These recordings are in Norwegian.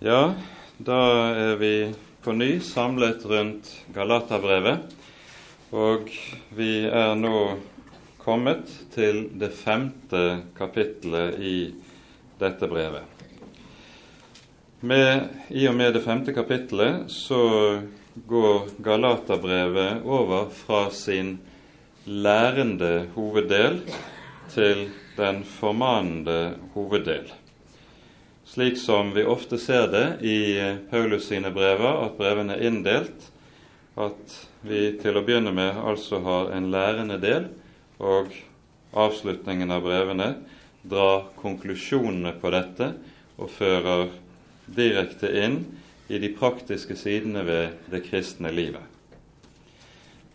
Ja, da er vi på ny samlet rundt Galaterbrevet, og vi er nå kommet til det femte kapittelet i dette brevet. Med, I og med det femte kapittelet så går Galaterbrevet over fra sin lærende hoveddel til den formanende hoveddel slik som vi ofte ser det i Paulus sine brever, at brevene er inndelt, at vi til å begynne med altså har en lærende del, og avslutningen av brevene drar konklusjonene på dette og fører direkte inn i de praktiske sidene ved det kristne livet.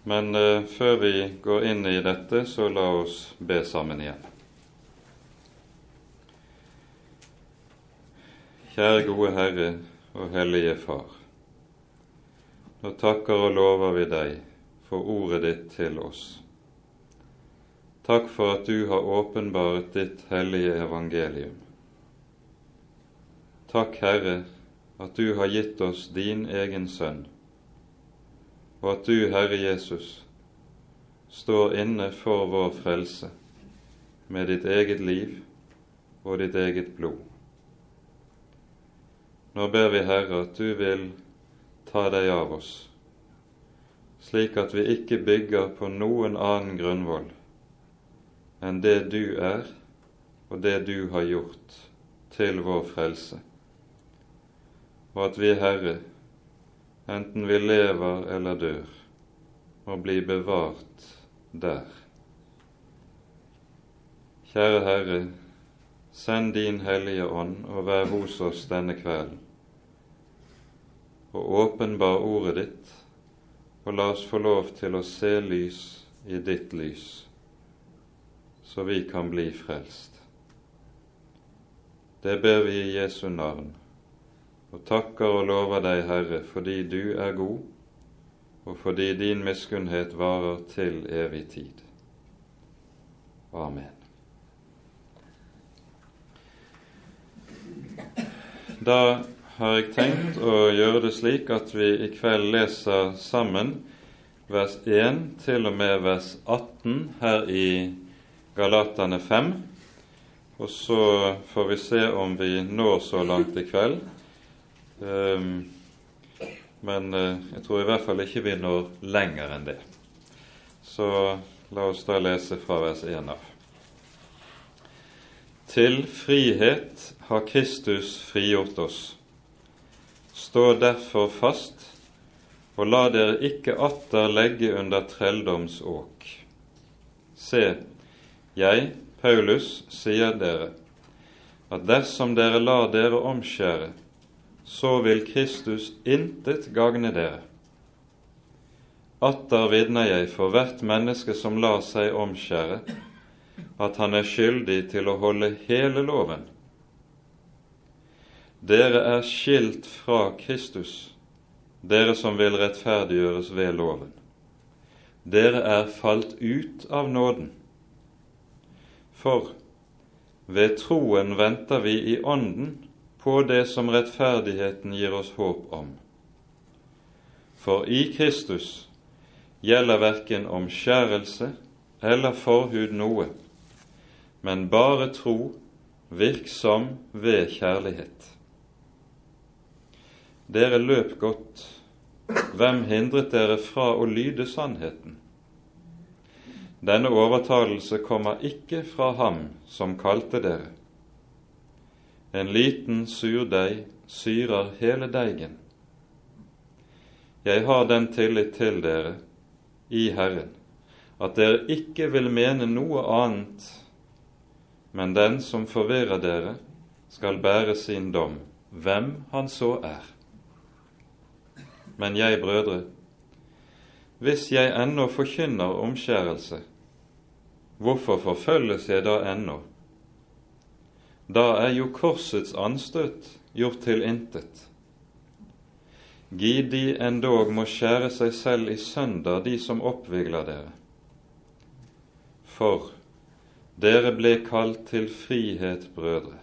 Men uh, før vi går inn i dette, så la oss be sammen igjen. Kjære gode Herre og Hellige Far. Nå takker og lover vi deg for ordet ditt til oss. Takk for at du har åpenbaret ditt hellige evangelium. Takk, Herre, at du har gitt oss din egen sønn, og at du, Herre Jesus, står inne for vår frelse med ditt eget liv og ditt eget blod. Nå ber vi, Herre, at du vil ta deg av oss, slik at vi ikke bygger på noen annen grunnvoll enn det du er og det du har gjort til vår frelse, og at vi, Herre, enten vi lever eller dør, må bli bevart der. Kjære Herre, send din Hellige Ånd og vær hos oss denne kvelden og åpenbar ordet ditt, og la oss få lov til å se lys i ditt lys, så vi kan bli frelst. Det ber vi i Jesu navn, og takker og lover deg, Herre, fordi du er god, og fordi din miskunnhet varer til evig tid. Amen. Da har jeg tenkt å gjøre det slik at vi i kveld leser sammen vers 1 til og med vers 18 her i Galatane 5. Og så får vi se om vi når så langt i kveld. Um, men uh, jeg tror i hvert fall ikke vi når lenger enn det. Så la oss da lese fra vers 1 av. Til frihet har Kristus frigjort oss. Stå derfor fast, og la dere ikke atter legge under trelldoms åk. Se, jeg, Paulus, sier dere, at dersom dere lar dere omskjære, så vil Kristus intet gagne dere. Atter vitner jeg for hvert menneske som lar seg omskjære, at han er skyldig til å holde hele loven. Dere er skilt fra Kristus, dere som vil rettferdiggjøres ved loven. Dere er falt ut av nåden. For ved troen venter vi i Ånden på det som rettferdigheten gir oss håp om. For i Kristus gjelder verken omskjærelse eller forhud noe, men bare tro virksom ved kjærlighet. Dere løp godt. Hvem hindret dere fra å lyde sannheten? Denne overtalelse kommer ikke fra ham som kalte dere. En liten surdeig syrer hele deigen. Jeg har den tillit til dere i Herren at dere ikke vil mene noe annet, men den som forvirrer dere, skal bære sin dom, hvem han så er. Men jeg, brødre, hvis jeg ennå forkynner omskjærelse, hvorfor forfølges jeg da ennå? Da er jo korsets anstøt gjort til intet. Gi de endog må skjære seg selv i sønder, de som oppvigler dere. For dere ble kalt til frihet, brødre.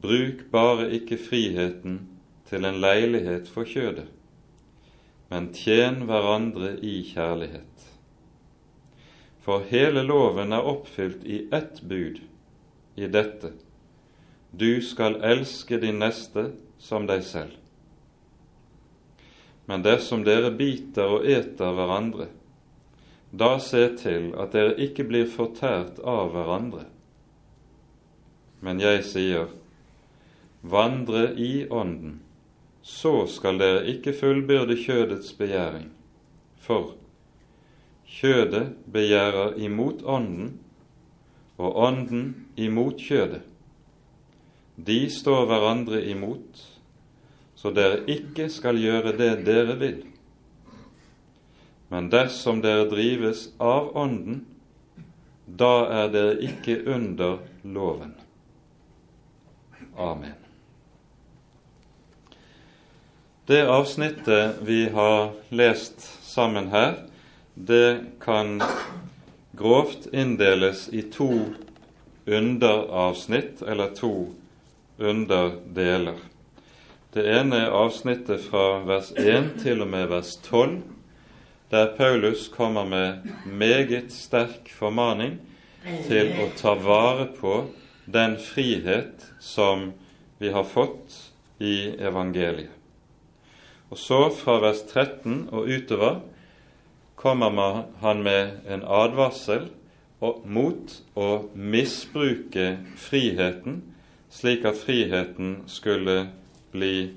bruk bare ikke friheten til en leilighet for kjødet, men tjen hverandre i kjærlighet. For hele loven er oppfylt i ett bud, i dette du skal elske din neste som deg selv. Men dersom dere biter og eter hverandre, da se til at dere ikke blir fortært av hverandre. Men jeg sier, vandre i Ånden, så skal dere ikke fullbyrde kjødets begjæring. For kjødet begjærer imot Ånden, og Ånden imot kjødet. De står hverandre imot, så dere ikke skal gjøre det dere vil. Men dersom dere drives av Ånden, da er dere ikke under loven. Amen. Det avsnittet vi har lest sammen her, det kan grovt inndeles i to underavsnitt, eller to underdeler. Det ene er avsnittet fra vers 1 til og med vers 12, der Paulus kommer med meget sterk formaning til å ta vare på den frihet som vi har fått i evangeliet. Og så, fra vers 13 og utover, kommer han med en advarsel mot å misbruke friheten, slik at friheten skulle bli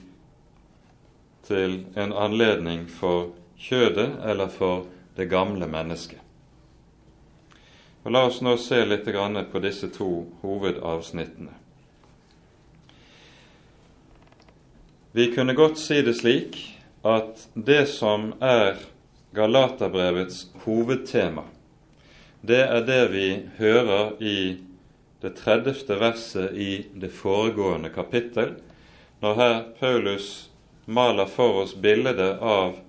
til en anledning for kjødet eller for det gamle mennesket. Og La oss nå se litt på disse to hovedavsnittene. Vi kunne godt si det slik at det som er Galaterbrevets hovedtema, det er det vi hører i det 30. verset i det foregående kapittel, når her Paulus maler for oss bildet av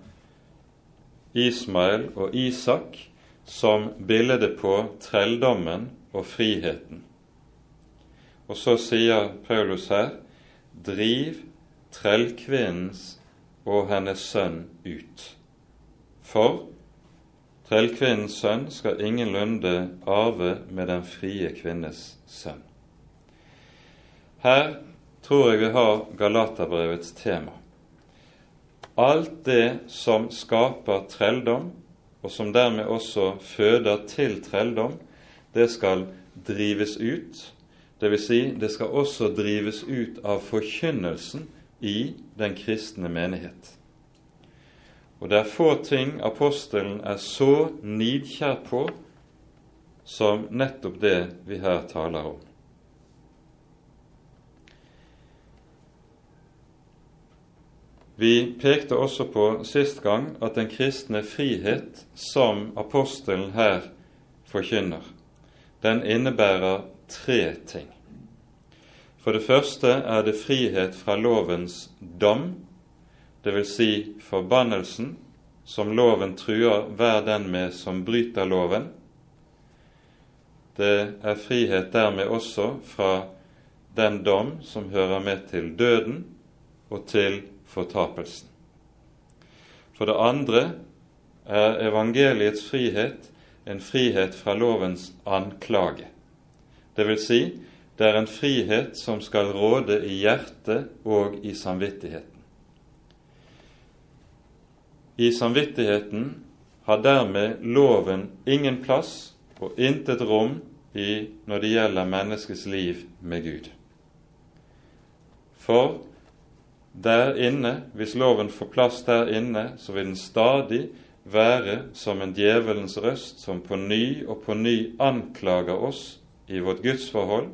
Ismael og Isak som bildet på trelldommen og friheten. Og så sier Paulus her driv trellkvinnens og hennes sønn ut. For trellkvinnens sønn skal ingenlunde arve med den frie kvinnes sønn. Her tror jeg vi har Galaterbrevets tema. Alt det som skaper trelldom, og som dermed også føder til trelldom, det skal drives ut. Det vil si, det skal også drives ut av forkynnelsen i den kristne menighet. Og det er få ting apostelen er så nidkjær på som nettopp det vi her taler om. Vi pekte også på sist gang at den kristne frihet som apostelen her forkynner, den innebærer tre ting. For det første er det frihet fra lovens dom, dvs. Si forbannelsen som loven truer hver den med som bryter loven. Det er frihet dermed også fra den dom som hører med til døden og til fortapelsen. For det andre er evangeliets frihet en frihet fra lovens anklage. Det vil si, det er en frihet som skal råde i hjertet og i samvittigheten. I samvittigheten har dermed loven ingen plass og intet rom i når det gjelder menneskets liv med Gud. For der inne, hvis loven får plass der inne, så vil den stadig være som en djevelens røst som på ny og på ny anklager oss i vårt gudsforhold,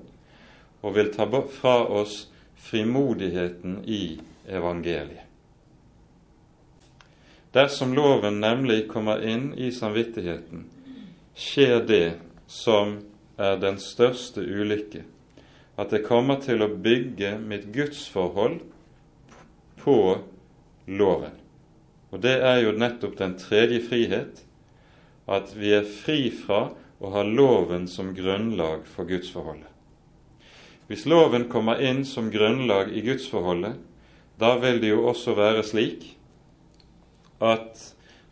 og vil ta fra oss frimodigheten i evangeliet. Dersom loven nemlig kommer inn i samvittigheten, skjer det som er den største ulykke, at det kommer til å bygge mitt gudsforhold på loven. Og det er jo nettopp den tredje frihet, at vi er fri fra å ha loven som grunnlag for gudsforholdet. Hvis loven kommer inn som grunnlag i gudsforholdet, da vil det jo også være slik at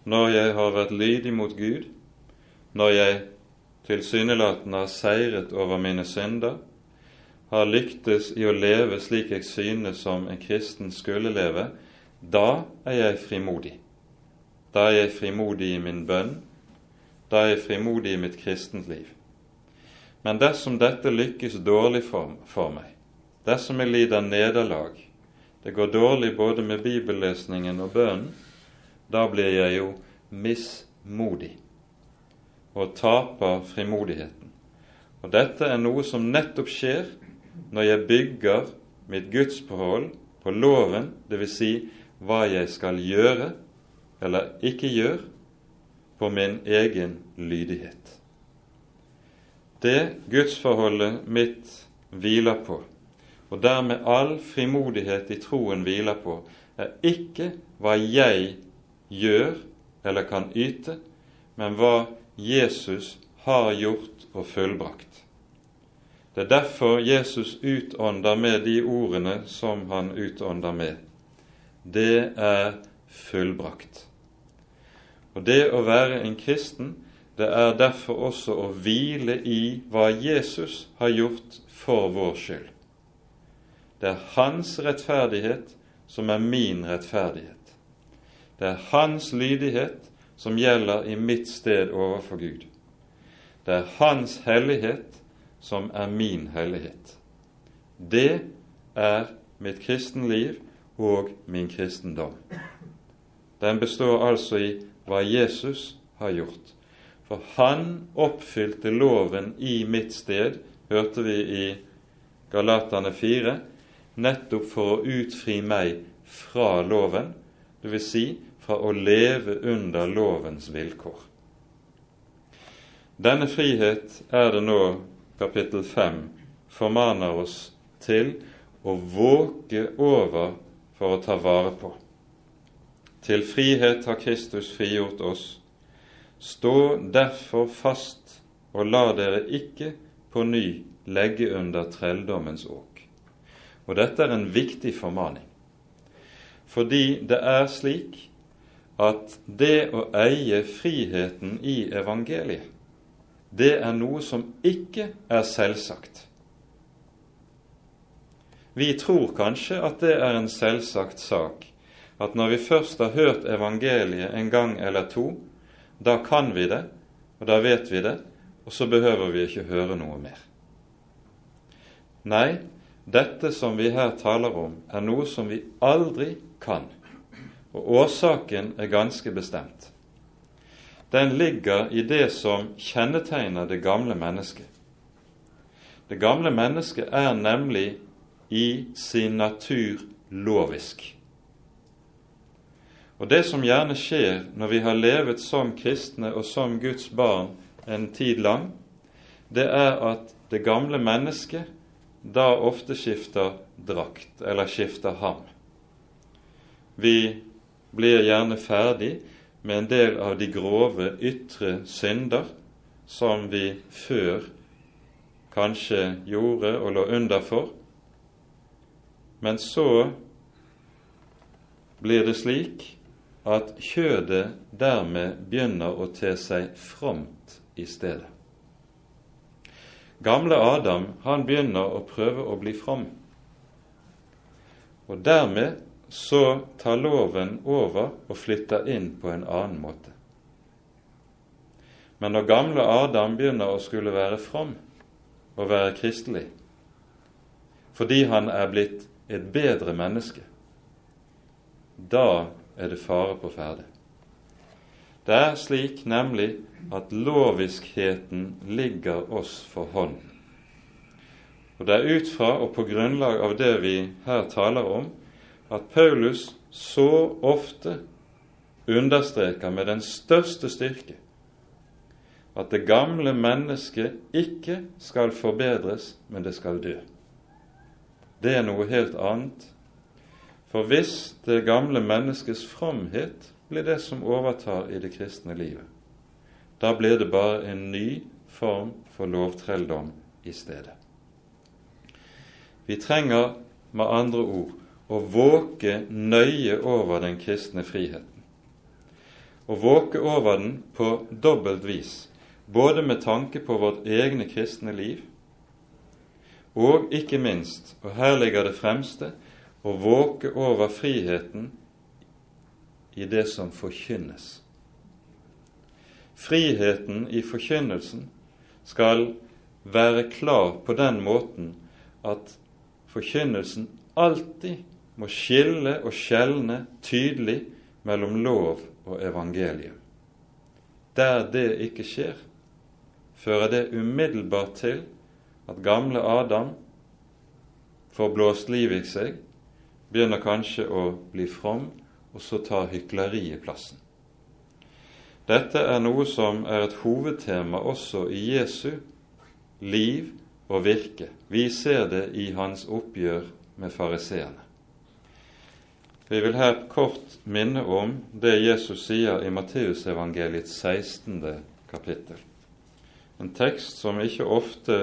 når jeg har vært lydig mot Gud, når jeg tilsynelatende har seiret over mine synder, har lyktes i å leve slik jeg synes som en kristen skulle leve, da er jeg frimodig. Da er jeg frimodig i min bønn. Da er jeg frimodig i mitt kristent liv. Men dersom dette lykkes dårlig for, for meg, dersom jeg lider nederlag, det går dårlig både med bibellesningen og bønnen, da blir jeg jo mismodig og taper frimodigheten. Og dette er noe som nettopp skjer når jeg bygger mitt gudsforhold på loven, dvs. Si hva jeg skal gjøre eller ikke gjøre, på min egen lydighet. Det gudsforholdet mitt hviler på, og dermed all frimodighet i troen hviler på, er ikke hva jeg gjør eller kan yte, men hva Jesus har gjort og fullbrakt. Det er derfor Jesus utånder med de ordene som han utånder med. Det er fullbrakt. Og det å være en kristen, det er derfor også å hvile i hva Jesus har gjort for vår skyld. Det er hans rettferdighet som er min rettferdighet. Det er hans lydighet som gjelder i mitt sted overfor Gud. Det er hans hellighet som er min hellighet. Det er mitt kristenliv og min kristendom. Den består altså i hva Jesus har gjort. For han oppfylte loven i mitt sted, hørte vi i Galatane 4, nettopp for å utfri meg fra loven, dvs. Si fra å leve under lovens vilkår. Denne frihet er det nå kapittel 5 formaner oss til å våke over for å ta vare på. Til frihet har Kristus frigjort oss. Stå derfor fast, og la dere ikke på ny legge under trelldommens åk. Og dette er en viktig formaning, fordi det er slik at det å eie friheten i evangeliet det er noe som ikke er selvsagt. Vi tror kanskje at det er en selvsagt sak, at når vi først har hørt evangeliet en gang eller to, da kan vi det, og da vet vi det, og så behøver vi ikke høre noe mer. Nei, dette som vi her taler om, er noe som vi aldri kan, og årsaken er ganske bestemt den ligger i det som kjennetegner det gamle mennesket. Det gamle mennesket er nemlig i sin natur lovisk. Og det som gjerne skjer når vi har levet som kristne og som Guds barn en tid lang, det er at det gamle mennesket da ofte skifter drakt, eller skifter ham. Vi blir gjerne ferdig med en del av de grove ytre synder som vi før kanskje gjorde og lå under for. Men så blir det slik at kjødet dermed begynner å te seg fromt i stedet. Gamle Adam han begynner å prøve å bli from. Og dermed så tar loven over og flytter inn på en annen måte. Men når gamle Adam begynner å skulle være from og være kristelig, fordi han er blitt et bedre menneske, da er det fare på ferde. Det er slik nemlig at loviskheten ligger oss for hånden. Og det er ut fra og på grunnlag av det vi her taler om, at Paulus så ofte understreker med den største styrke at det gamle mennesket ikke skal forbedres, men det skal dø. Det er noe helt annet. For hvis det gamle menneskets fromhet blir det som overtar i det kristne livet, da blir det bare en ny form for lovtrelldom i stedet. Vi trenger med andre ord å våke nøye over den kristne friheten. Å våke over den på dobbelt vis, både med tanke på vårt egne kristne liv, og ikke minst, og her ligger det fremste, å våke over friheten i det som forkynnes. Friheten i forkynnelsen skal være klar på den måten at forkynnelsen alltid må skille og skjelne tydelig mellom lov og evangelium. Der det ikke skjer, fører det umiddelbart til at gamle Adam får blåst liv i seg, begynner kanskje å bli from, og så tar hykleriet plassen. Dette er noe som er et hovedtema også i Jesu liv og virke. Vi ser det i hans oppgjør med fariseerne. Vi vil her kort minne om det Jesus sier i Matteusevangeliets 16. kapittel. En tekst som ikke ofte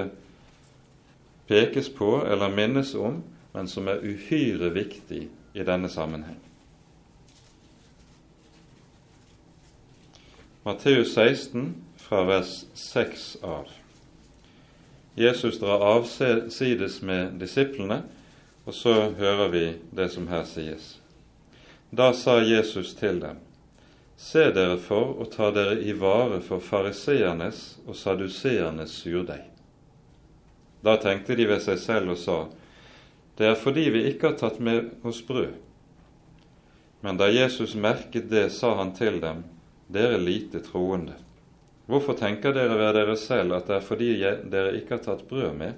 pekes på eller minnes om, men som er uhyre viktig i denne sammenheng. Matteus 16 fra vers 6 av. Jesus drar avsides med disiplene, og så hører vi det som her sies. Da sa Jesus til dem, Se dere for å ta dere i vare for fariseernes og saduseernes surdeig. Da tenkte de ved seg selv og sa, Det er fordi vi ikke har tatt med oss brød. Men da Jesus merket det, sa han til dem, Dere lite troende. Hvorfor tenker dere ved dere selv at det er fordi dere ikke har tatt brød med?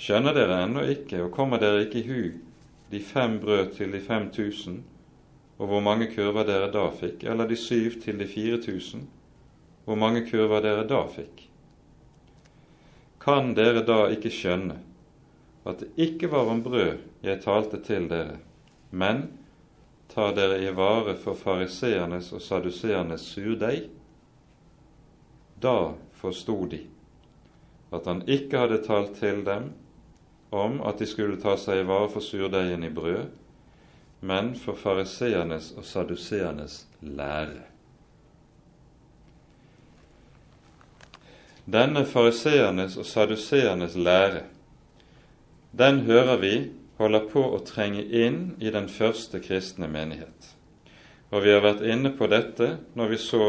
Skjønner dere ennå ikke, og kommer dere ikke i hu de fem brød til de fem tusen, og hvor mange kurver dere da fikk, eller de syv til de fire tusen, hvor mange kurver dere da fikk? Kan dere da ikke skjønne at det ikke var om brød jeg talte til dere, men tar dere i vare for fariseernes og saduseernes surdeig? Da forsto de at han ikke hadde talt til dem om at de skulle ta seg i vare for surdeigen i brød, men for fariseernes og saduseernes lære. Denne fariseernes og saduseernes lære, den hører vi holder på å trenge inn i den første kristne menighet. Og vi har vært inne på dette når vi så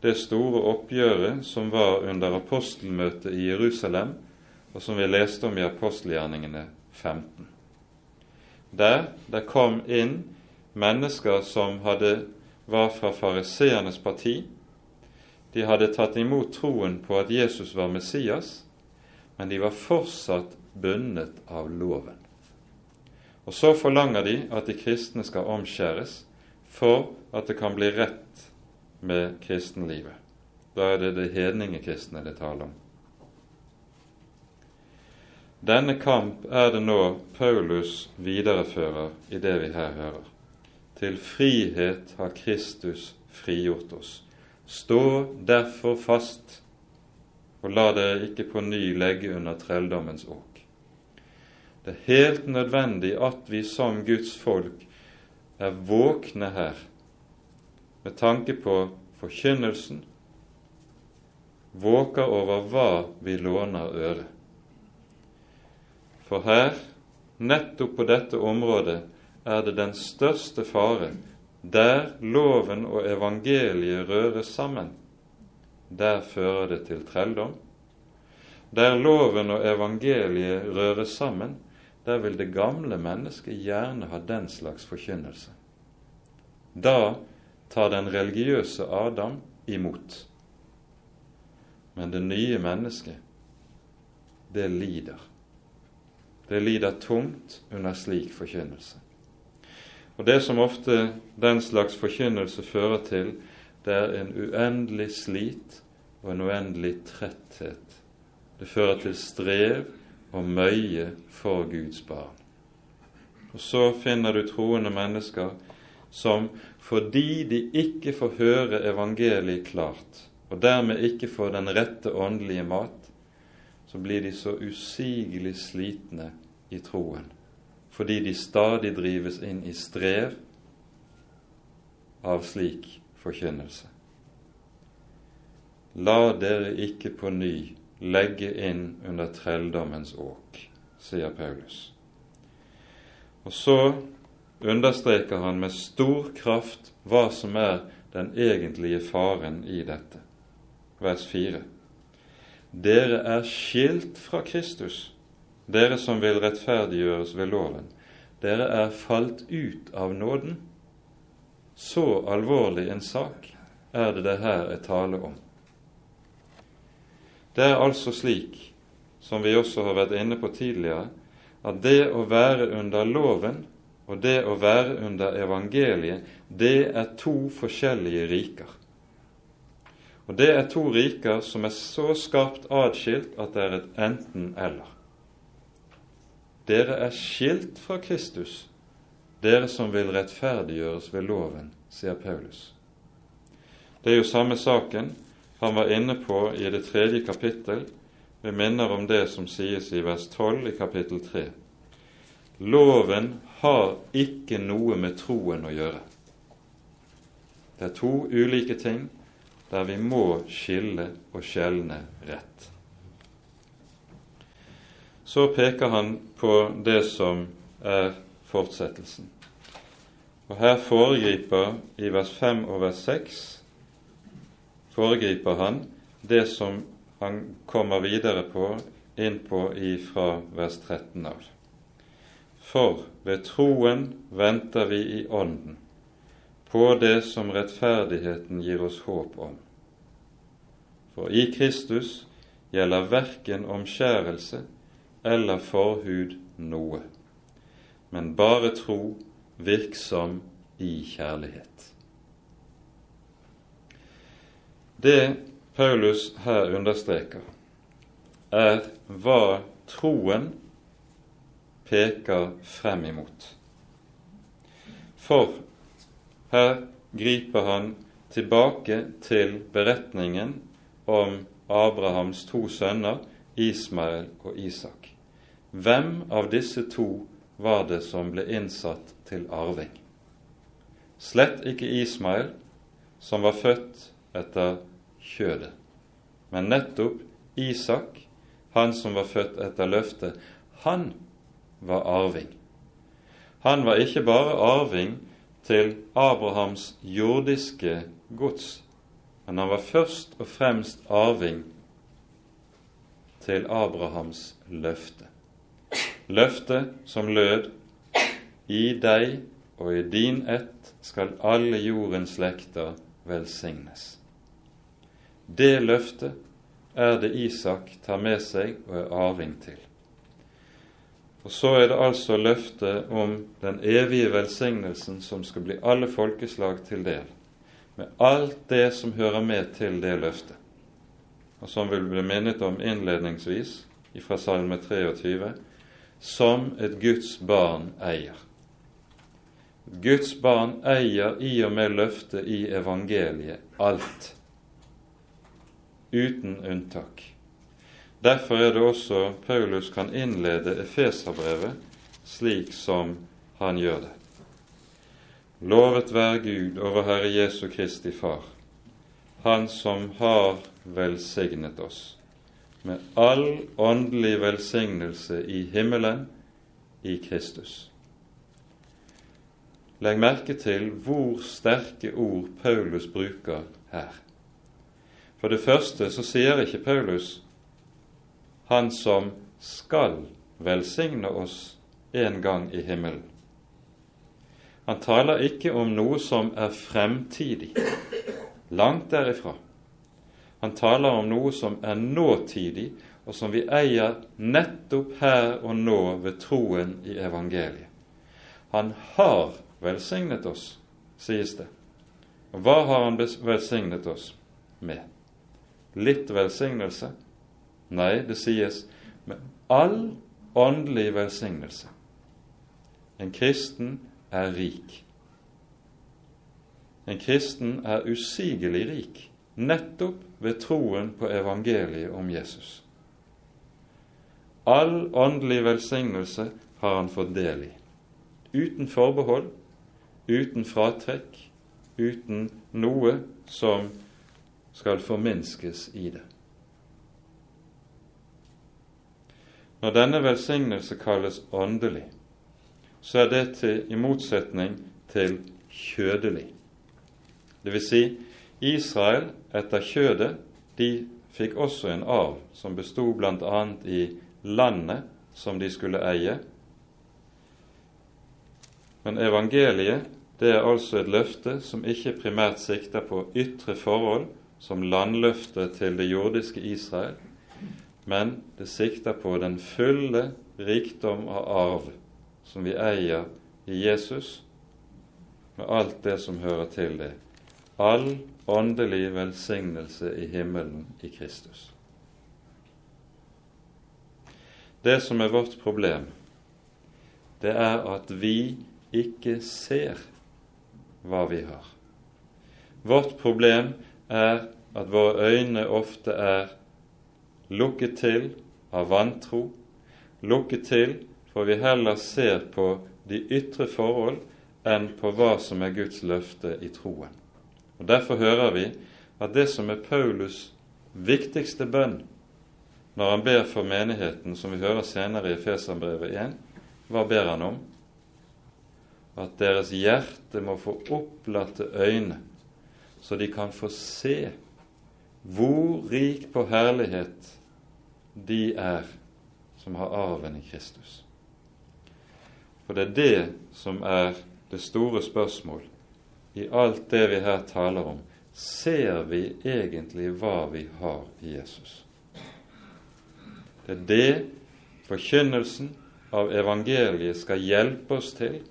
det store oppgjøret som var under apostelmøtet i Jerusalem, og som vi leste om i apostelgjerningene 15. Der det kom inn mennesker som hadde, var fra fariseernes parti. De hadde tatt imot troen på at Jesus var Messias, men de var fortsatt bundet av loven. Og så forlanger de at de kristne skal omskjæres for at det kan bli rett med kristenlivet. Da er det det hedningekristne det taler om. Denne kamp er det nå Paulus viderefører i det vi her hører. Til frihet har Kristus frigjort oss. Stå derfor fast, og la dere ikke på ny legge under trelldommens åk. Det er helt nødvendig at vi som Guds folk er våkne her med tanke på forkynnelsen, våker over hva vi låner øre. For her, nettopp på dette området, er det den største fare. Der loven og evangeliet røres sammen, der fører det til trelldom. Der loven og evangeliet røres sammen, der vil det gamle mennesket gjerne ha den slags forkynnelse. Da tar den religiøse Adam imot. Men det nye mennesket, det lider. Det lider tungt under slik forkynnelse. Og Det som ofte den slags forkynnelse fører til, det er en uendelig slit og en uendelig tretthet. Det fører til strev og møye for Guds barn. Og så finner du troende mennesker som fordi de ikke får høre evangeliet klart, og dermed ikke får den rette åndelige mat, så blir de så usigelig slitne i troen, fordi de stadig drives inn i strev av slik forkynnelse. La dere ikke på ny legge inn under trelldommens åk, sier Paulus. Og så understreker han med stor kraft hva som er den egentlige faren i dette. Vers 4. Dere er skilt fra Kristus, dere som vil rettferdiggjøres ved loven. Dere er falt ut av nåden. Så alvorlig en sak er det det her er tale om. Det er altså slik, som vi også har vært inne på tidligere, at det å være under loven og det å være under evangeliet, det er to forskjellige riker. Og det er to riker som er så skarpt atskilt at det er et enten-eller. Dere er skilt fra Kristus, dere som vil rettferdiggjøres ved loven, sier Paulus. Det er jo samme saken han var inne på i det tredje kapittel. Vi minner om det som sies i vers 12 i kapittel 3. Loven har ikke noe med troen å gjøre. Det er to ulike ting der vi må skille og skjelne rett. Så peker han på det som er fortsettelsen. Og her foregriper i vers 5 og vers 6 foregriper han det som han kommer videre på inn på ifra vers 13 av. For ved troen venter vi i Ånden på det som rettferdigheten gir oss håp om. For i Kristus gjelder verken omskjærelse eller forhud noe, men bare tro virksom i kjærlighet. Det Paulus her understreker, er hva troen peker frem imot. For her griper han tilbake til beretningen om Abrahams to sønner, Ismael og Isak. Hvem av disse to var det som ble innsatt til arving? Slett ikke Ismael, som var født etter kjødet, men nettopp Isak, han som var født etter løftet. Han var arving. Han var ikke bare arving til Abrahams jordiske gods, men han var først og fremst arving til Abrahams løfte. Løftet som lød i deg og i din ett skal alle jordens slekter velsignes. Det løftet er det Isak tar med seg og er arving til. Og så er det altså løftet om den evige velsignelsen som skal bli alle folkeslag til del, med alt det som hører med til det løftet, og som vil bli minnet om innledningsvis fra Salme 23, som et Guds barn eier. Guds barn eier i og med løftet i evangeliet alt, uten unntak. Derfor er det også Paulus kan innlede Efeserbrevet slik som han gjør det. Lovet være Gud over Herre Jesu Kristi Far, Han som har velsignet oss med all åndelig velsignelse i himmelen i Kristus. Legg merke til hvor sterke ord Paulus bruker her. For det første så sier ikke Paulus han som skal velsigne oss en gang i himmelen. Han taler ikke om noe som er fremtidig, langt derifra. Han taler om noe som er nåtidig, og som vi eier nettopp her og nå ved troen i evangeliet. Han har velsignet oss, sies det. Og hva har han velsignet oss med? Litt velsignelse? Nei, det sies med all åndelig velsignelse. En kristen er rik. En kristen er usigelig rik nettopp ved troen på evangeliet om Jesus. All åndelig velsignelse har han fått del i. Uten forbehold, uten fratrekk, uten noe som skal forminskes i det. Når denne velsignelse kalles åndelig, så er det til, i motsetning til kjødelig. Det vil si, Israel etter kjødet de fikk også en arv som bestod bl.a. i landet som de skulle eie. Men evangeliet det er altså et løfte som ikke primært sikter på ytre forhold, som landløftet til det jordiske Israel, men det sikter på den fulle rikdom av arv som vi eier i Jesus, med alt det som hører til det. All åndelig velsignelse i himmelen i Kristus. Det som er vårt problem, det er at vi ikke ser hva vi har. Vårt problem er at våre øyne ofte er lukket til av vantro, lukket til for vi heller ser på de ytre forhold enn på hva som er Guds løfte i troen. Og Derfor hører vi at det som er Paulus' viktigste bønn når han ber for menigheten, som vi hører senere i Feserbrevet 1, hva ber han om? At deres hjerte må få opplatte øyne, så de kan få se hvor rik på herlighet de er som har arven i Kristus. For det er det som er det store spørsmål i alt det vi her taler om, ser vi egentlig hva vi har i Jesus. Det er det forkynnelsen av evangeliet skal hjelpe oss til,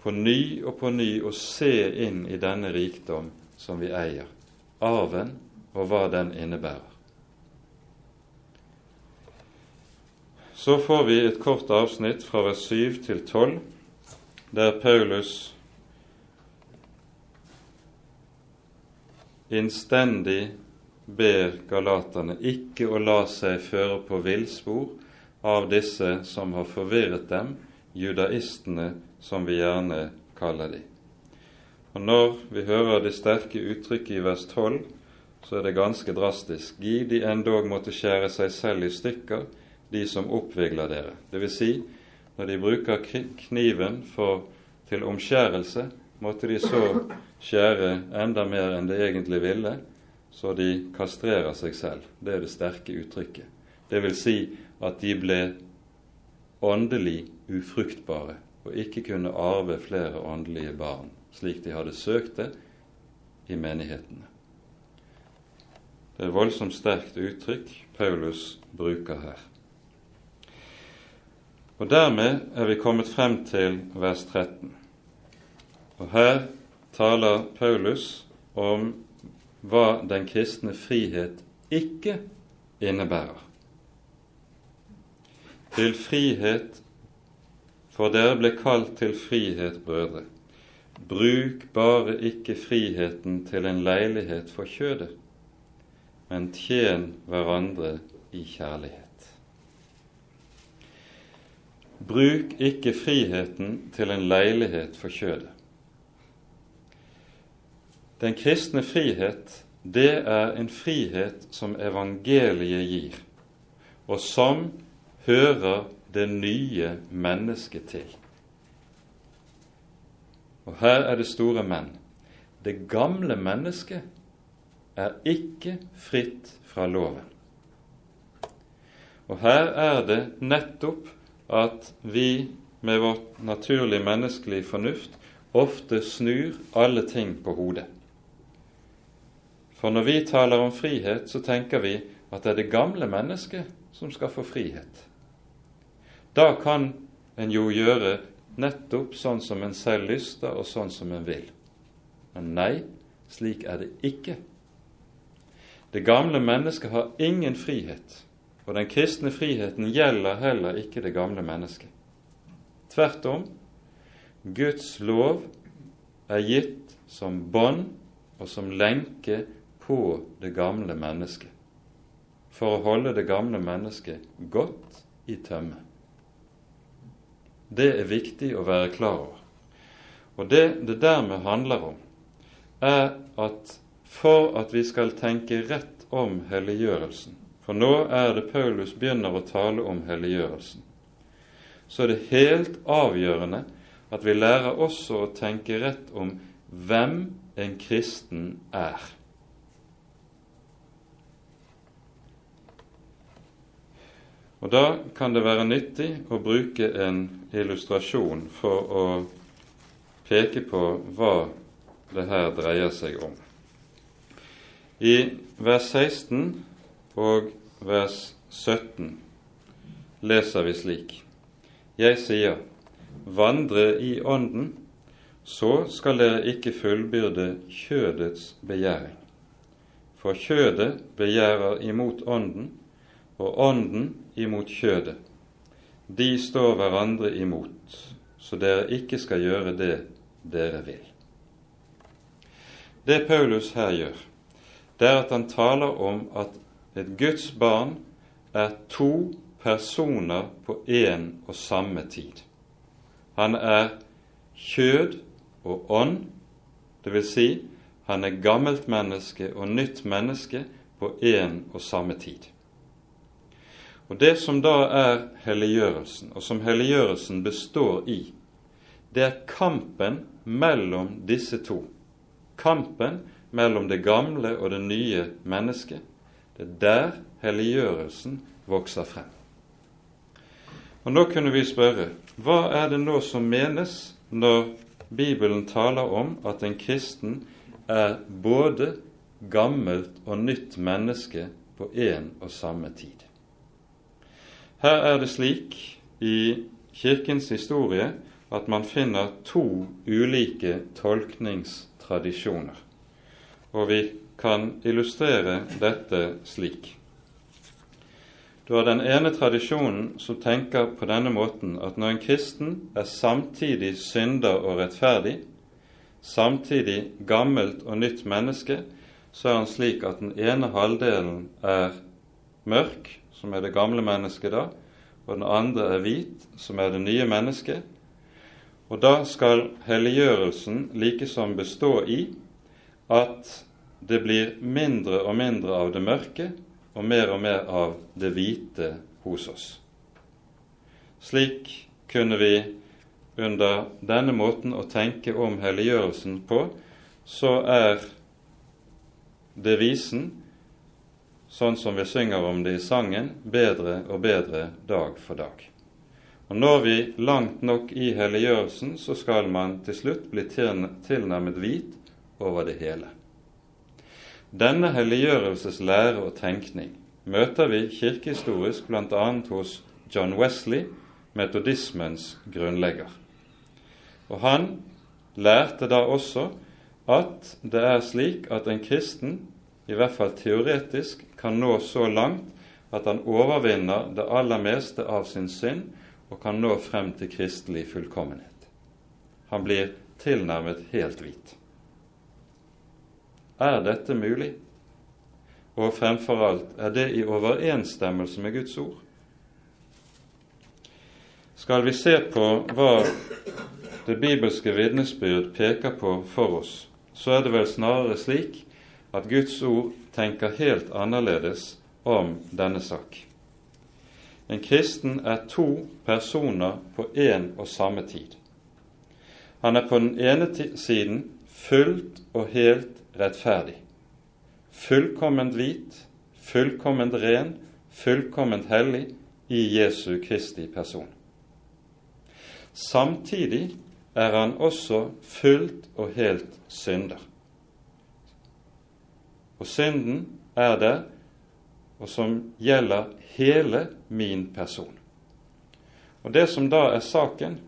på ny og på ny å se inn i denne rikdom som vi eier, arven og hva den innebærer. Så får vi et kort avsnitt fra vers 7 til 12, der Paulus innstendig ber galaterne ikke å la seg føre på villspor av disse som har forvirret dem, judaistene, som vi gjerne kaller de. Og Når vi hører det sterke uttrykket i vers 12, så er det ganske drastisk. Gi de endog måtte skjære seg selv i stykker, de som oppvigler dere. Det vil si, når de bruker kniven for, til omskjærelse, måtte de så skjære enda mer enn de egentlig ville, så de kastrerer seg selv. Det er det sterke uttrykket. Det vil si at de ble åndelig ufruktbare og ikke kunne arve flere åndelige barn, slik de hadde søkt det i menighetene. Det er et voldsomt sterkt uttrykk Paulus bruker her. Og Dermed er vi kommet frem til vers 13. Og Her taler Paulus om hva den kristne frihet ikke innebærer. Til frihet, for dere ble kalt til frihet, brødre. Bruk bare ikke friheten til en leilighet for kjødet, men tjen hverandre i kjærlighet. Bruk ikke friheten til en leilighet for kjødet. Den kristne frihet, det er en frihet som evangeliet gir, og som hører det nye mennesket til. Og her er det store menn. Det gamle mennesket er ikke fritt fra loven. Og her er det nettopp at vi med vårt naturlig menneskelige fornuft ofte snur alle ting på hodet. For når vi taler om frihet, så tenker vi at det er det gamle mennesket som skal få frihet. Da kan en jo gjøre nettopp sånn som en selv lyster, og sånn som en vil. Men nei, slik er det ikke. Det gamle mennesket har ingen frihet, og den kristne friheten gjelder heller ikke det gamle mennesket. Tvert om, Guds lov er gitt som bånd og som lenke på det gamle mennesket for å holde det gamle mennesket godt i tømme. Det er viktig å være klar over. Og det det dermed handler om, er at for at vi skal tenke rett om helliggjørelsen, for nå er det Paulus begynner å tale om helliggjørelsen, så er det helt avgjørende at vi lærer også å tenke rett om hvem en kristen er. Og Da kan det være nyttig å bruke en illustrasjon for å peke på hva det her dreier seg om. I vers 16 og vers 17 leser vi slik.: Jeg sier, vandre i Ånden, så skal dere ikke fullbyrde kjødets begjæring. For kjødet begjærer imot Ånden, og Ånden imot kjødet. De står hverandre imot, så dere ikke skal gjøre det dere vil. Det Paulus her gjør, det er at han taler om at et Guds barn er to personer på én og samme tid. Han er kjød og ånd, dvs. Si, han er gammelt menneske og nytt menneske på én og samme tid. Og Det som da er helliggjørelsen, og som helliggjørelsen består i, det er kampen mellom disse to. Kampen mellom det gamle og det nye mennesket. Det er der helliggjørelsen vokser frem. Og Nå kunne vi spørre hva er det nå som menes når Bibelen taler om at en kristen er både gammelt og nytt menneske på én og samme tid? Her er det slik i Kirkens historie at man finner to ulike tolkningstradisjoner. Og vi kan illustrere dette slik. Du har den ene tradisjonen som tenker på denne måten at når en kristen er samtidig synder og rettferdig, samtidig gammelt og nytt menneske, så er han slik at den ene halvdelen er mørk, som er det gamle mennesket da, og den andre er hvit, som er det nye mennesket. Og da skal helliggjørelsen likesom bestå i at det blir mindre og mindre av det mørke og mer og mer av det hvite hos oss. Slik kunne vi under denne måten å tenke om helliggjørelsen på, så er det visen sånn som vi synger om det i sangen, bedre og bedre dag for dag. Og Når vi langt nok i helliggjørelsen, så skal man til slutt bli tilnærmet hvit over det hele. Denne helliggjørelseslære og tenkning møter vi kirkehistorisk bl.a. hos John Wesley, metodismens grunnlegger. Og Han lærte da også at det er slik at en kristen, i hvert fall teoretisk, kan nå så langt at han overvinner det aller meste av sin synd og kan nå frem til kristelig fullkommenhet. Han blir tilnærmet helt hvit. Er dette mulig? Og fremfor alt, er det i overensstemmelse med Guds ord? Skal vi se på hva det bibelske vitnesbyrd peker på for oss, så er det vel snarere slik at Guds ord tenker helt annerledes om denne sak. En kristen er to personer på én og samme tid. Han er på den ene siden fullt og helt rettferdig, fullkomment hvit, fullkomment ren, fullkomment hellig i Jesu Kristi person. Samtidig er han også fullt og helt synder. Og synden er det, og som gjelder hele min person. Og Det som da er saken,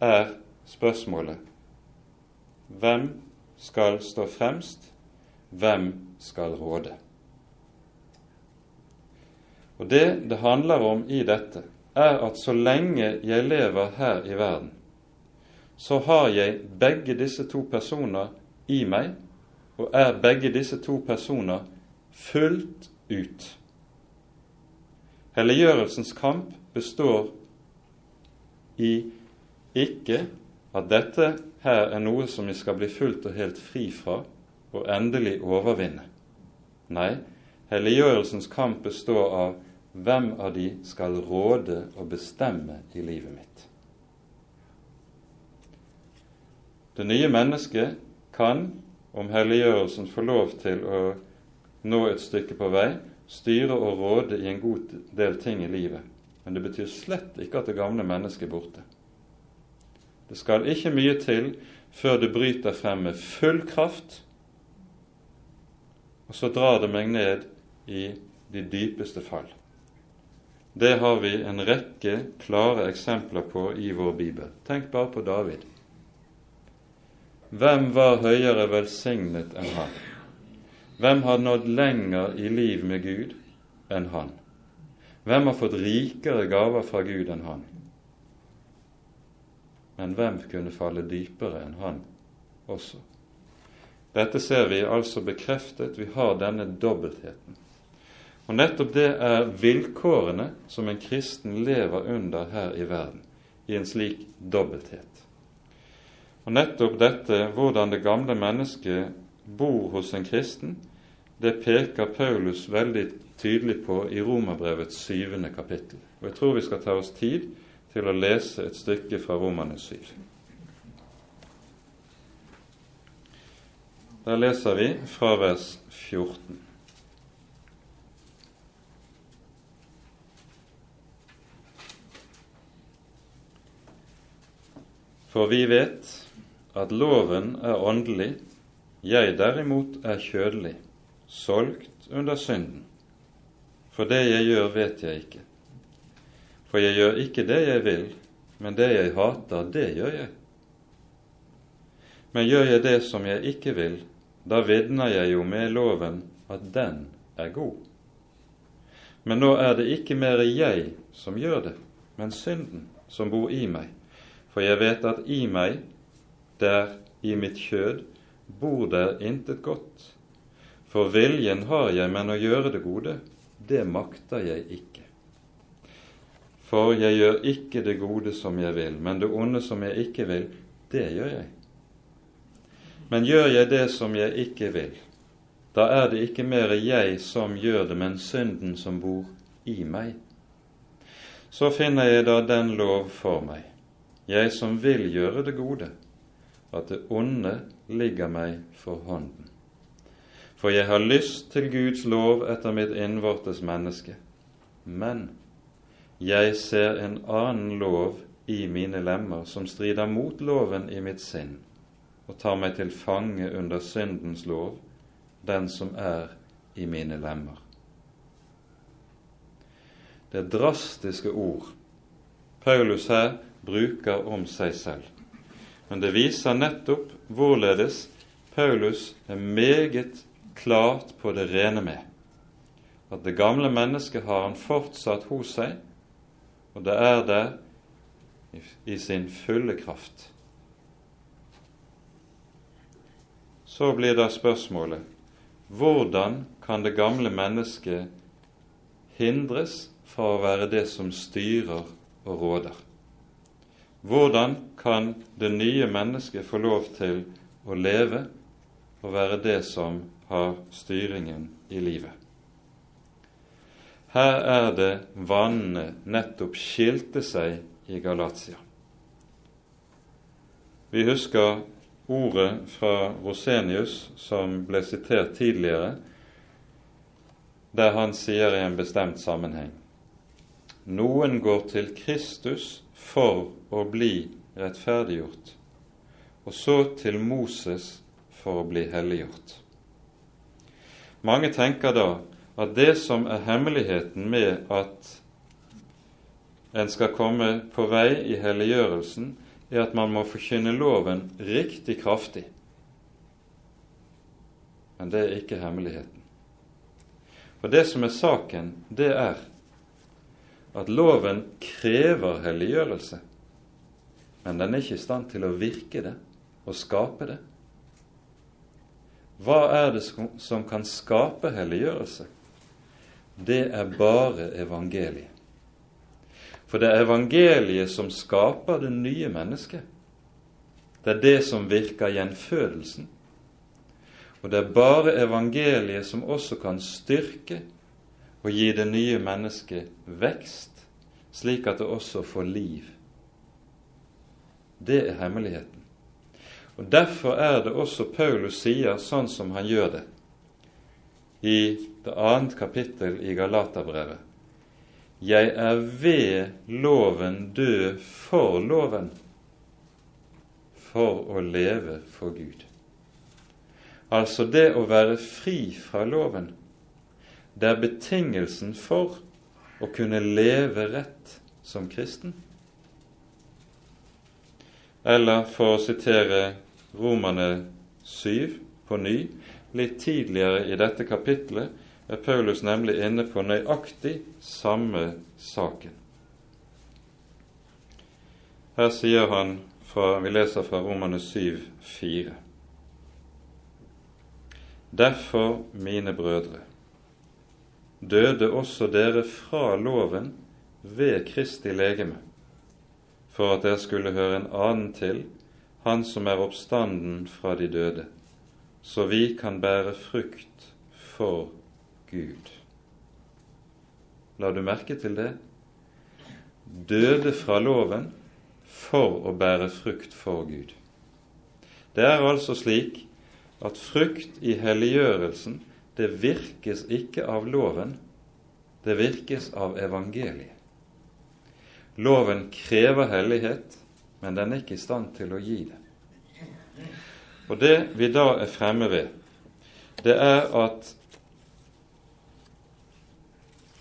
er spørsmålet hvem skal stå fremst, hvem skal råde? Og Det det handler om i dette, er at så lenge jeg lever her i verden, så har jeg begge disse to personer i meg og er begge disse to personer fullt ut. Helliggjørelsens kamp består i ikke at dette her er noe som vi skal bli fullt og helt fri fra og endelig overvinne. Nei, helliggjørelsens kamp består av hvem av de skal råde og bestemme i livet mitt. Det nye mennesket kan, om helliggjørelsen får lov til å nå et stykke på vei, styre og råde i en god del ting i livet. Men det betyr slett ikke at det gamle mennesket er borte. Det skal ikke mye til før det bryter frem med full kraft, og så drar det meg ned i de dypeste fall. Det har vi en rekke klare eksempler på i vår bibel. Tenk bare på David. Hvem var høyere velsignet enn han? Hvem har nådd lenger i liv med Gud enn han? Hvem har fått rikere gaver fra Gud enn han? Men hvem kunne falle dypere enn han også? Dette ser vi altså bekreftet. Vi har denne dobbeltheten. Og nettopp det er vilkårene som en kristen lever under her i verden, i en slik dobbelthet. Og nettopp dette, hvordan det gamle mennesket bor hos en kristen, det peker Paulus veldig tydelig på i Romerbrevets syvende kapittel. Og jeg tror vi skal ta oss tid til å lese et stykke fra Romerne syv. Der leser vi fra vers 14. For vi vet at loven er åndelig, jeg derimot er kjødelig, solgt under synden. For det jeg gjør, vet jeg ikke. For jeg gjør ikke det jeg vil, men det jeg hater, det gjør jeg. Men gjør jeg det som jeg ikke vil, da vitner jeg jo med loven at den er god. Men nå er det ikke mer jeg som gjør det, men synden som bor i meg. For jeg vet at i meg, der i mitt kjød, bor der intet godt. For viljen har jeg, men å gjøre det gode, det makter jeg ikke. For jeg gjør ikke det gode som jeg vil, men det onde som jeg ikke vil, det gjør jeg. Men gjør jeg det som jeg ikke vil, da er det ikke mer jeg som gjør det, men synden som bor i meg. Så finner jeg da den lov for meg, jeg som vil gjøre det gode, at det onde ligger meg for hånden. For jeg har lyst til Guds lov etter mitt innvortes menneske. Men jeg ser en annen lov i mine lemmer som strider mot loven i mitt sinn og tar meg til fange under syndens lov, den som er i mine lemmer. Det er drastiske ord Paulus her bruker om seg selv. Men det viser nettopp hvorledes Paulus er meget klart på det rene med at det gamle mennesket har han fortsatt hos seg, og det er der i sin fulle kraft. Så blir da spørsmålet hvordan kan det gamle mennesket hindres fra å være det som styrer og råder? Hvordan kan det nye mennesket få lov til å leve og være det som har styringen i livet? Her er det vannene nettopp skilte seg i Galatia. Vi husker ordet fra Rosenius som ble sitert tidligere, der han sier i en bestemt sammenheng Noen går til Kristus for å bli rettferdiggjort, og så til Moses for å bli helliggjort. Mange tenker da at det som er hemmeligheten med at en skal komme på vei i helliggjørelsen, er at man må forkynne loven riktig kraftig. Men det er ikke hemmeligheten. For det som er saken, det er at loven krever helliggjørelse, men den er ikke i stand til å virke det og skape det. Hva er det som kan skape helliggjørelse? Det er bare evangeliet. For det er evangeliet som skaper det nye mennesket. Det er det som virker gjenfødelsen. Og det er bare evangeliet som også kan styrke og gi det nye mennesket vekst, slik at det også får liv. Det er hemmeligheten. Og Derfor er det også Paulus sier sånn som han gjør det i det annet kapittel i Galaterbrevet. Jeg er ved loven død for loven, for å leve for Gud. Altså det å være fri fra loven, det er betingelsen for å kunne leve rett som kristen. Eller for å sitere Romane 7 på ny, litt tidligere i dette kapitlet, er Paulus nemlig inne på nøyaktig samme saken. Her sier han, fra, vi leser fra Romane 7, 4. Derfor, mine brødre, døde også dere fra loven ved Kristi legeme, for at dere skulle høre en annen til, Han som er oppstanden fra de døde, så vi kan bære frukt for Gud. La du merke til det? Døde fra loven for å bære frukt for Gud. Det er altså slik at frukt i helliggjørelsen, det virkes ikke av loven, det virkes av evangeliet. Loven krever hellighet, men den er ikke i stand til å gi det. Og det vi da er fremme ved, det er at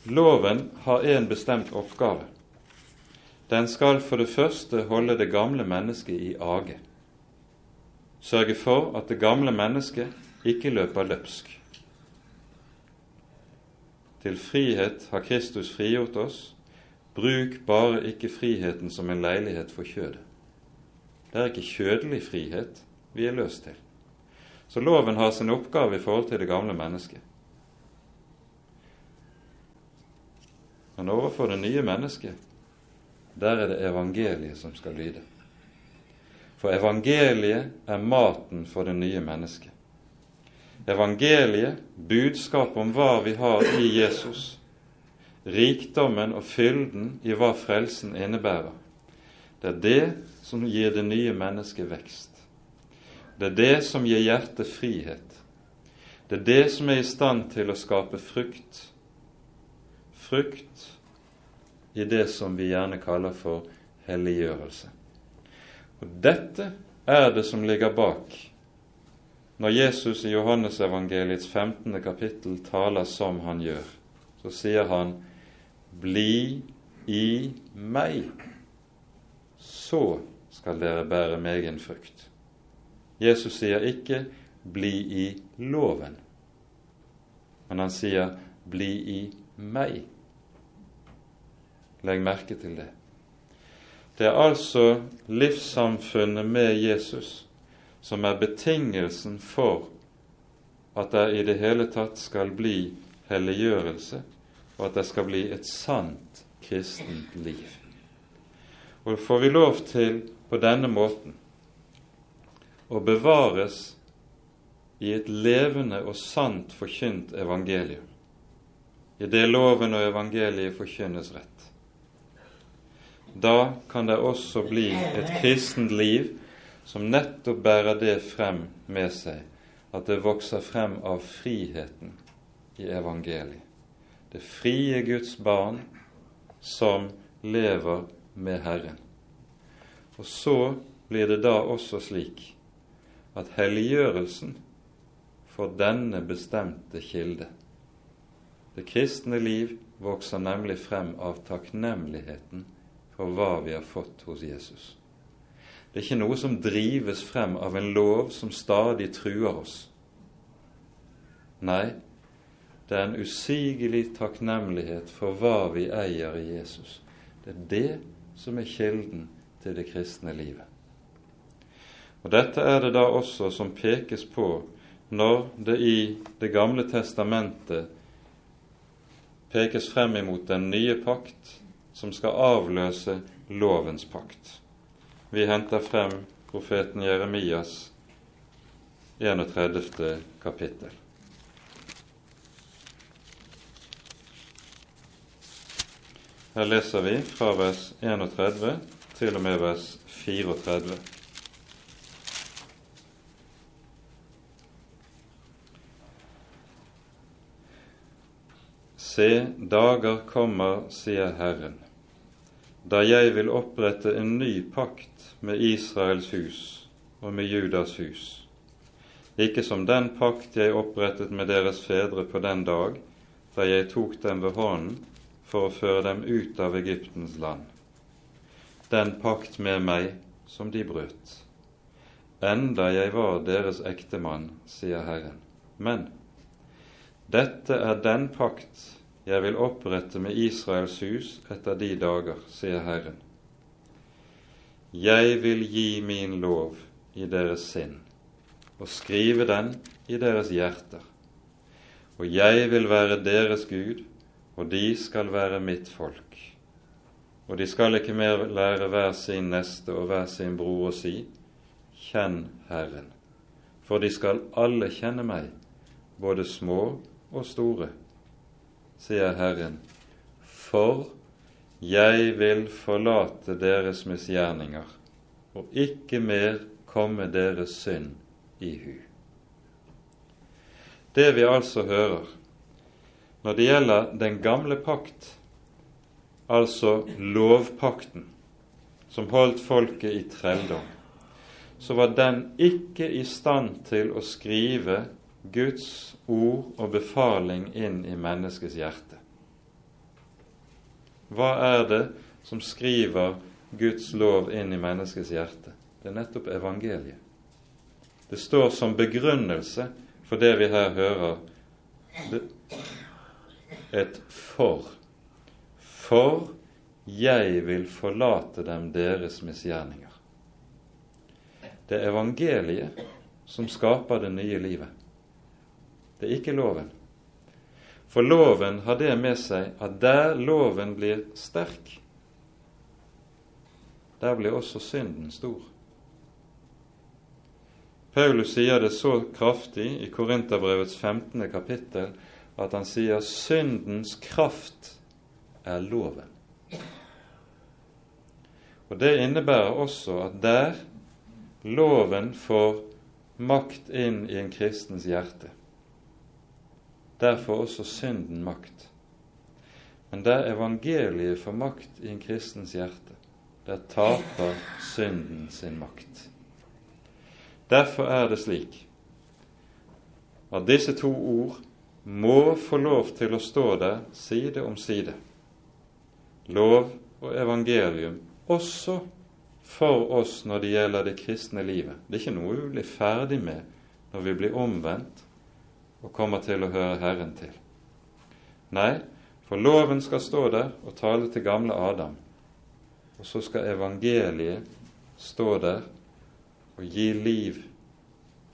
Loven har en bestemt oppgave. Den skal for det første holde det gamle mennesket i age. Sørge for at det gamle mennesket ikke løper løpsk. Til frihet har Kristus frigjort oss. Bruk bare ikke friheten som en leilighet for kjødet. Det er ikke kjødelig frihet vi er løst til. Så loven har sin oppgave i forhold til det gamle mennesket. Men overfor det nye mennesket, der er det evangeliet som skal lyde. For evangeliet er maten for det nye mennesket. Evangeliet, budskap om hva vi har i Jesus, rikdommen og fylden i hva frelsen innebærer, det er det som gir det nye mennesket vekst. Det er det som gir hjertet frihet. Det er det som er i stand til å skape frukt frukt i det som vi gjerne kaller for helliggjørelse. Og Dette er det som ligger bak når Jesus i Johannesevangeliets 15. kapittel taler som han gjør. Så sier han 'Bli i meg, så skal dere bære meg en frukt'. Jesus sier ikke 'bli i loven', men han sier 'bli i meg'. Legg merke til det. Det er altså livssamfunnet med Jesus som er betingelsen for at det i det hele tatt skal bli helliggjørelse, og at det skal bli et sant kristent liv. Og får vi lov til på denne måten å bevares i et levende og sant forkynt evangelium, i det loven og evangeliet forkynnes rett, da kan det også bli et kristent liv som nettopp bærer det frem med seg, at det vokser frem av friheten i evangeliet. Det frie Guds barn som lever med Herren. Og så blir det da også slik at helliggjørelsen får denne bestemte kilde. Det kristne liv vokser nemlig frem av takknemligheten for hva vi har fått hos Jesus. Det er ikke noe som drives frem av en lov som stadig truer oss. Nei, det er en usigelig takknemlighet for hva vi eier i Jesus. Det er det som er kilden til det kristne livet. Og Dette er det da også som pekes på når det i Det gamle testamentet pekes frem imot den nye pakt som skal avløse lovens pakt. Vi henter frem profeten Jeremias 31. kapittel. Her leser vi fra vers 31 til og med vers 34. Se, dager kommer, sier Herren, da jeg vil opprette en ny pakt med Israels hus og med Judas hus, ikke som den pakt jeg opprettet med deres fedre på den dag da jeg tok dem ved hånden for å føre dem ut av Egyptens land, den pakt med meg som de brøt, enda jeg var deres ektemann, sier Herren. Men dette er den pakt jeg vil opprette med Israels hus etter de dager, sier Herren. Jeg vil gi min lov i deres sinn og skrive den i deres hjerter. Og jeg vil være deres Gud, og de skal være mitt folk. Og de skal ikke mer lære hver sin neste og hver sin bror å si, Kjenn Herren. For de skal alle kjenne meg, både små og store, sier Herren. For jeg vil forlate deres misgjerninger og ikke mer komme deres synd i hu. Det vi altså hører når det gjelder den gamle pakt, altså lovpakten, som holdt folket i trelldom, så var den ikke i stand til å skrive Guds ord og befaling inn i menneskets hjerte. Hva er det som skriver Guds lov inn i menneskets hjerte? Det er nettopp evangeliet. Det står som begrunnelse for det vi her hører, et for. For jeg vil forlate dem deres misgjerninger. Det er evangeliet som skaper det nye livet. Det er ikke loven. For loven har det med seg at der loven blir sterk, der blir også synden stor. Paulus sier det så kraftig i Korinterbrevets 15. kapittel at han sier syndens kraft er loven. Og Det innebærer også at der loven får makt inn i en kristens hjerte, der får også synden makt. Men der evangeliet får makt i en kristens hjerte, der taper synden sin makt. Derfor er det slik at disse to ord må få lov til å stå der side om side, lov og evangelium, også for oss når det gjelder det kristne livet. Det er ikke noe vi blir ferdig med når vi blir omvendt og kommer til å høre Herren til. Nei, for loven skal stå der og tale til gamle Adam, og så skal evangeliet stå der og gi liv,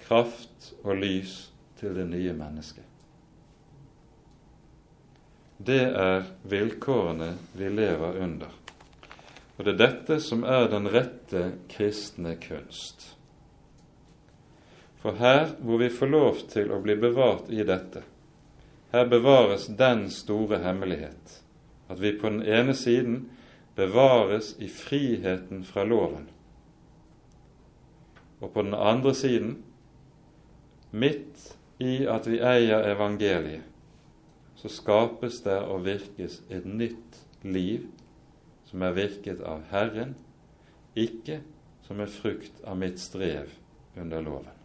kraft og lys til det nye mennesket. Det er vilkårene vi lever under. Og det er dette som er den rette kristne kunst. For her hvor vi får lov til å bli bevart i dette, her bevares den store hemmelighet at vi på den ene siden bevares i friheten fra loven, og på den andre siden, midt i at vi eier evangeliet, så skapes det og virkes et nytt liv som er virket av Herren, ikke som en frukt av mitt strev under loven.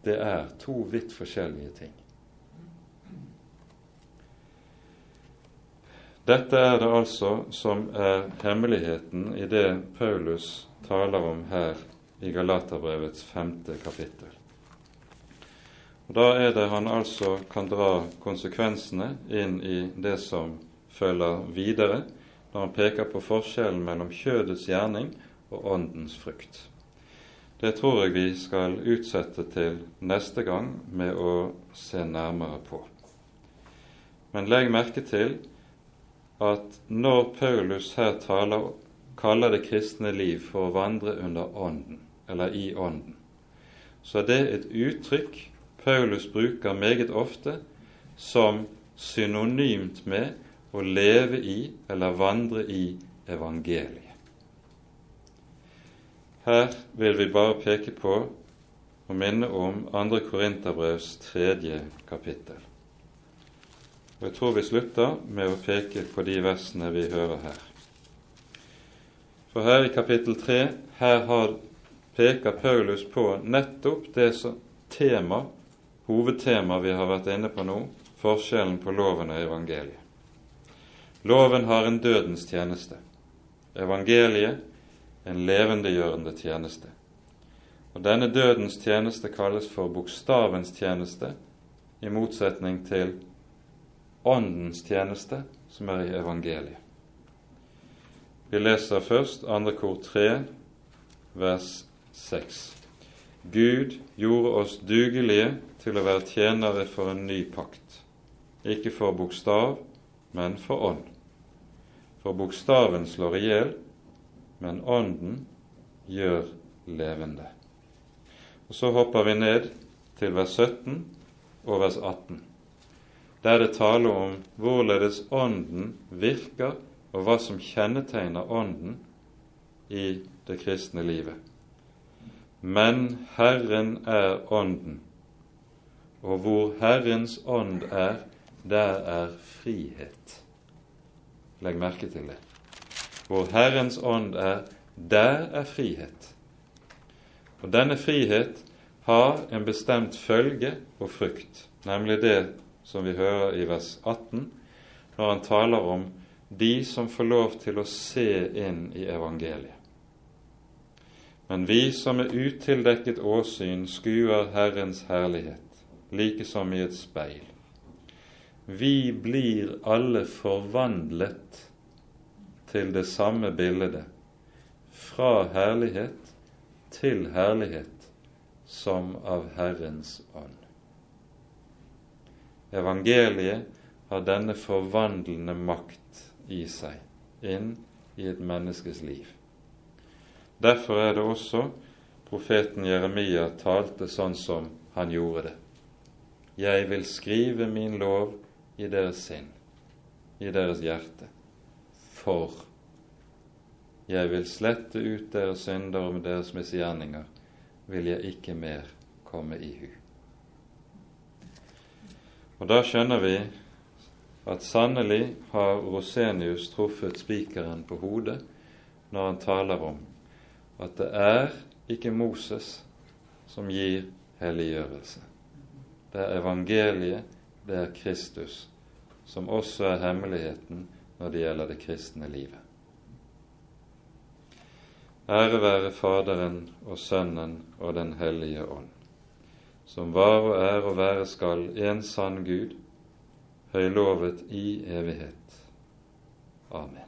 Det er to vidt forskjellige ting. Dette er det altså som er hemmeligheten i det Paulus taler om her i Galaterbrevets femte kapittel. Og Da er det han altså kan dra konsekvensene inn i det som følger videre, når han peker på forskjellen mellom kjødets gjerning og åndens frukt. Det tror jeg vi skal utsette til neste gang med å se nærmere på. Men legg merke til at når Paulus her taler, kaller det kristne liv for å vandre under ånden, eller i ånden, så er det et uttrykk Paulus bruker meget ofte som synonymt med å leve i eller vandre i evangeliet. Her vil vi bare peke på og minne om 2. Korinterbrevs tredje kapittel. Og Jeg tror vi slutter med å peke på de versene vi hører her. For her i kapittel 3 her har, peker Paulus på nettopp det som tema, hovedtema vi har vært inne på nå, forskjellen på loven og evangeliet. Loven har en dødens tjeneste. Evangeliet en levendegjørende tjeneste. Og Denne dødens tjeneste kalles for bokstavens tjeneste, i motsetning til Åndens tjeneste, som er i evangeliet. Vi leser først andre kor 3, vers 6. Gud gjorde oss dugelige til å være tjenere for en ny pakt, ikke for bokstav, men for ånd. For bokstaven slår i hjel, men ånden gjør levende. Og Så hopper vi ned til vers 17 og vers 18 der det taler om hvorledes Ånden virker, og hva som kjennetegner Ånden i det kristne livet. Men Herren er Ånden, og hvor Herrens ånd er, der er frihet. Legg merke til det. Hvor Herrens ånd er, der er frihet. Og denne frihet har en bestemt følge og frukt, nemlig det som vi hører i vers 18, når han taler om de som får lov til å se inn i evangeliet. Men vi som med utildekket åsyn skuer Herrens herlighet, like som i et speil. Vi blir alle forvandlet til det samme bildet, fra herlighet til herlighet, som av Herrens ånd. Evangeliet har denne forvandlende makt i seg inn i et menneskes liv. Derfor er det også profeten Jeremia talte sånn som han gjorde det. Jeg vil skrive min lov i deres sinn, i deres hjerte, for jeg vil slette ut deres synder og deres misgjerninger vil jeg ikke mer komme i hu. Og da skjønner vi at sannelig har Rosenius truffet spikeren på hodet når han taler om at det er ikke Moses som gir helliggjørelse. Det er evangeliet, det er Kristus, som også er hemmeligheten når det gjelder det kristne livet. Ære være Faderen og Sønnen og Den hellige ånd som var og er og være skal en sann Gud, høylovet i evighet. Amen.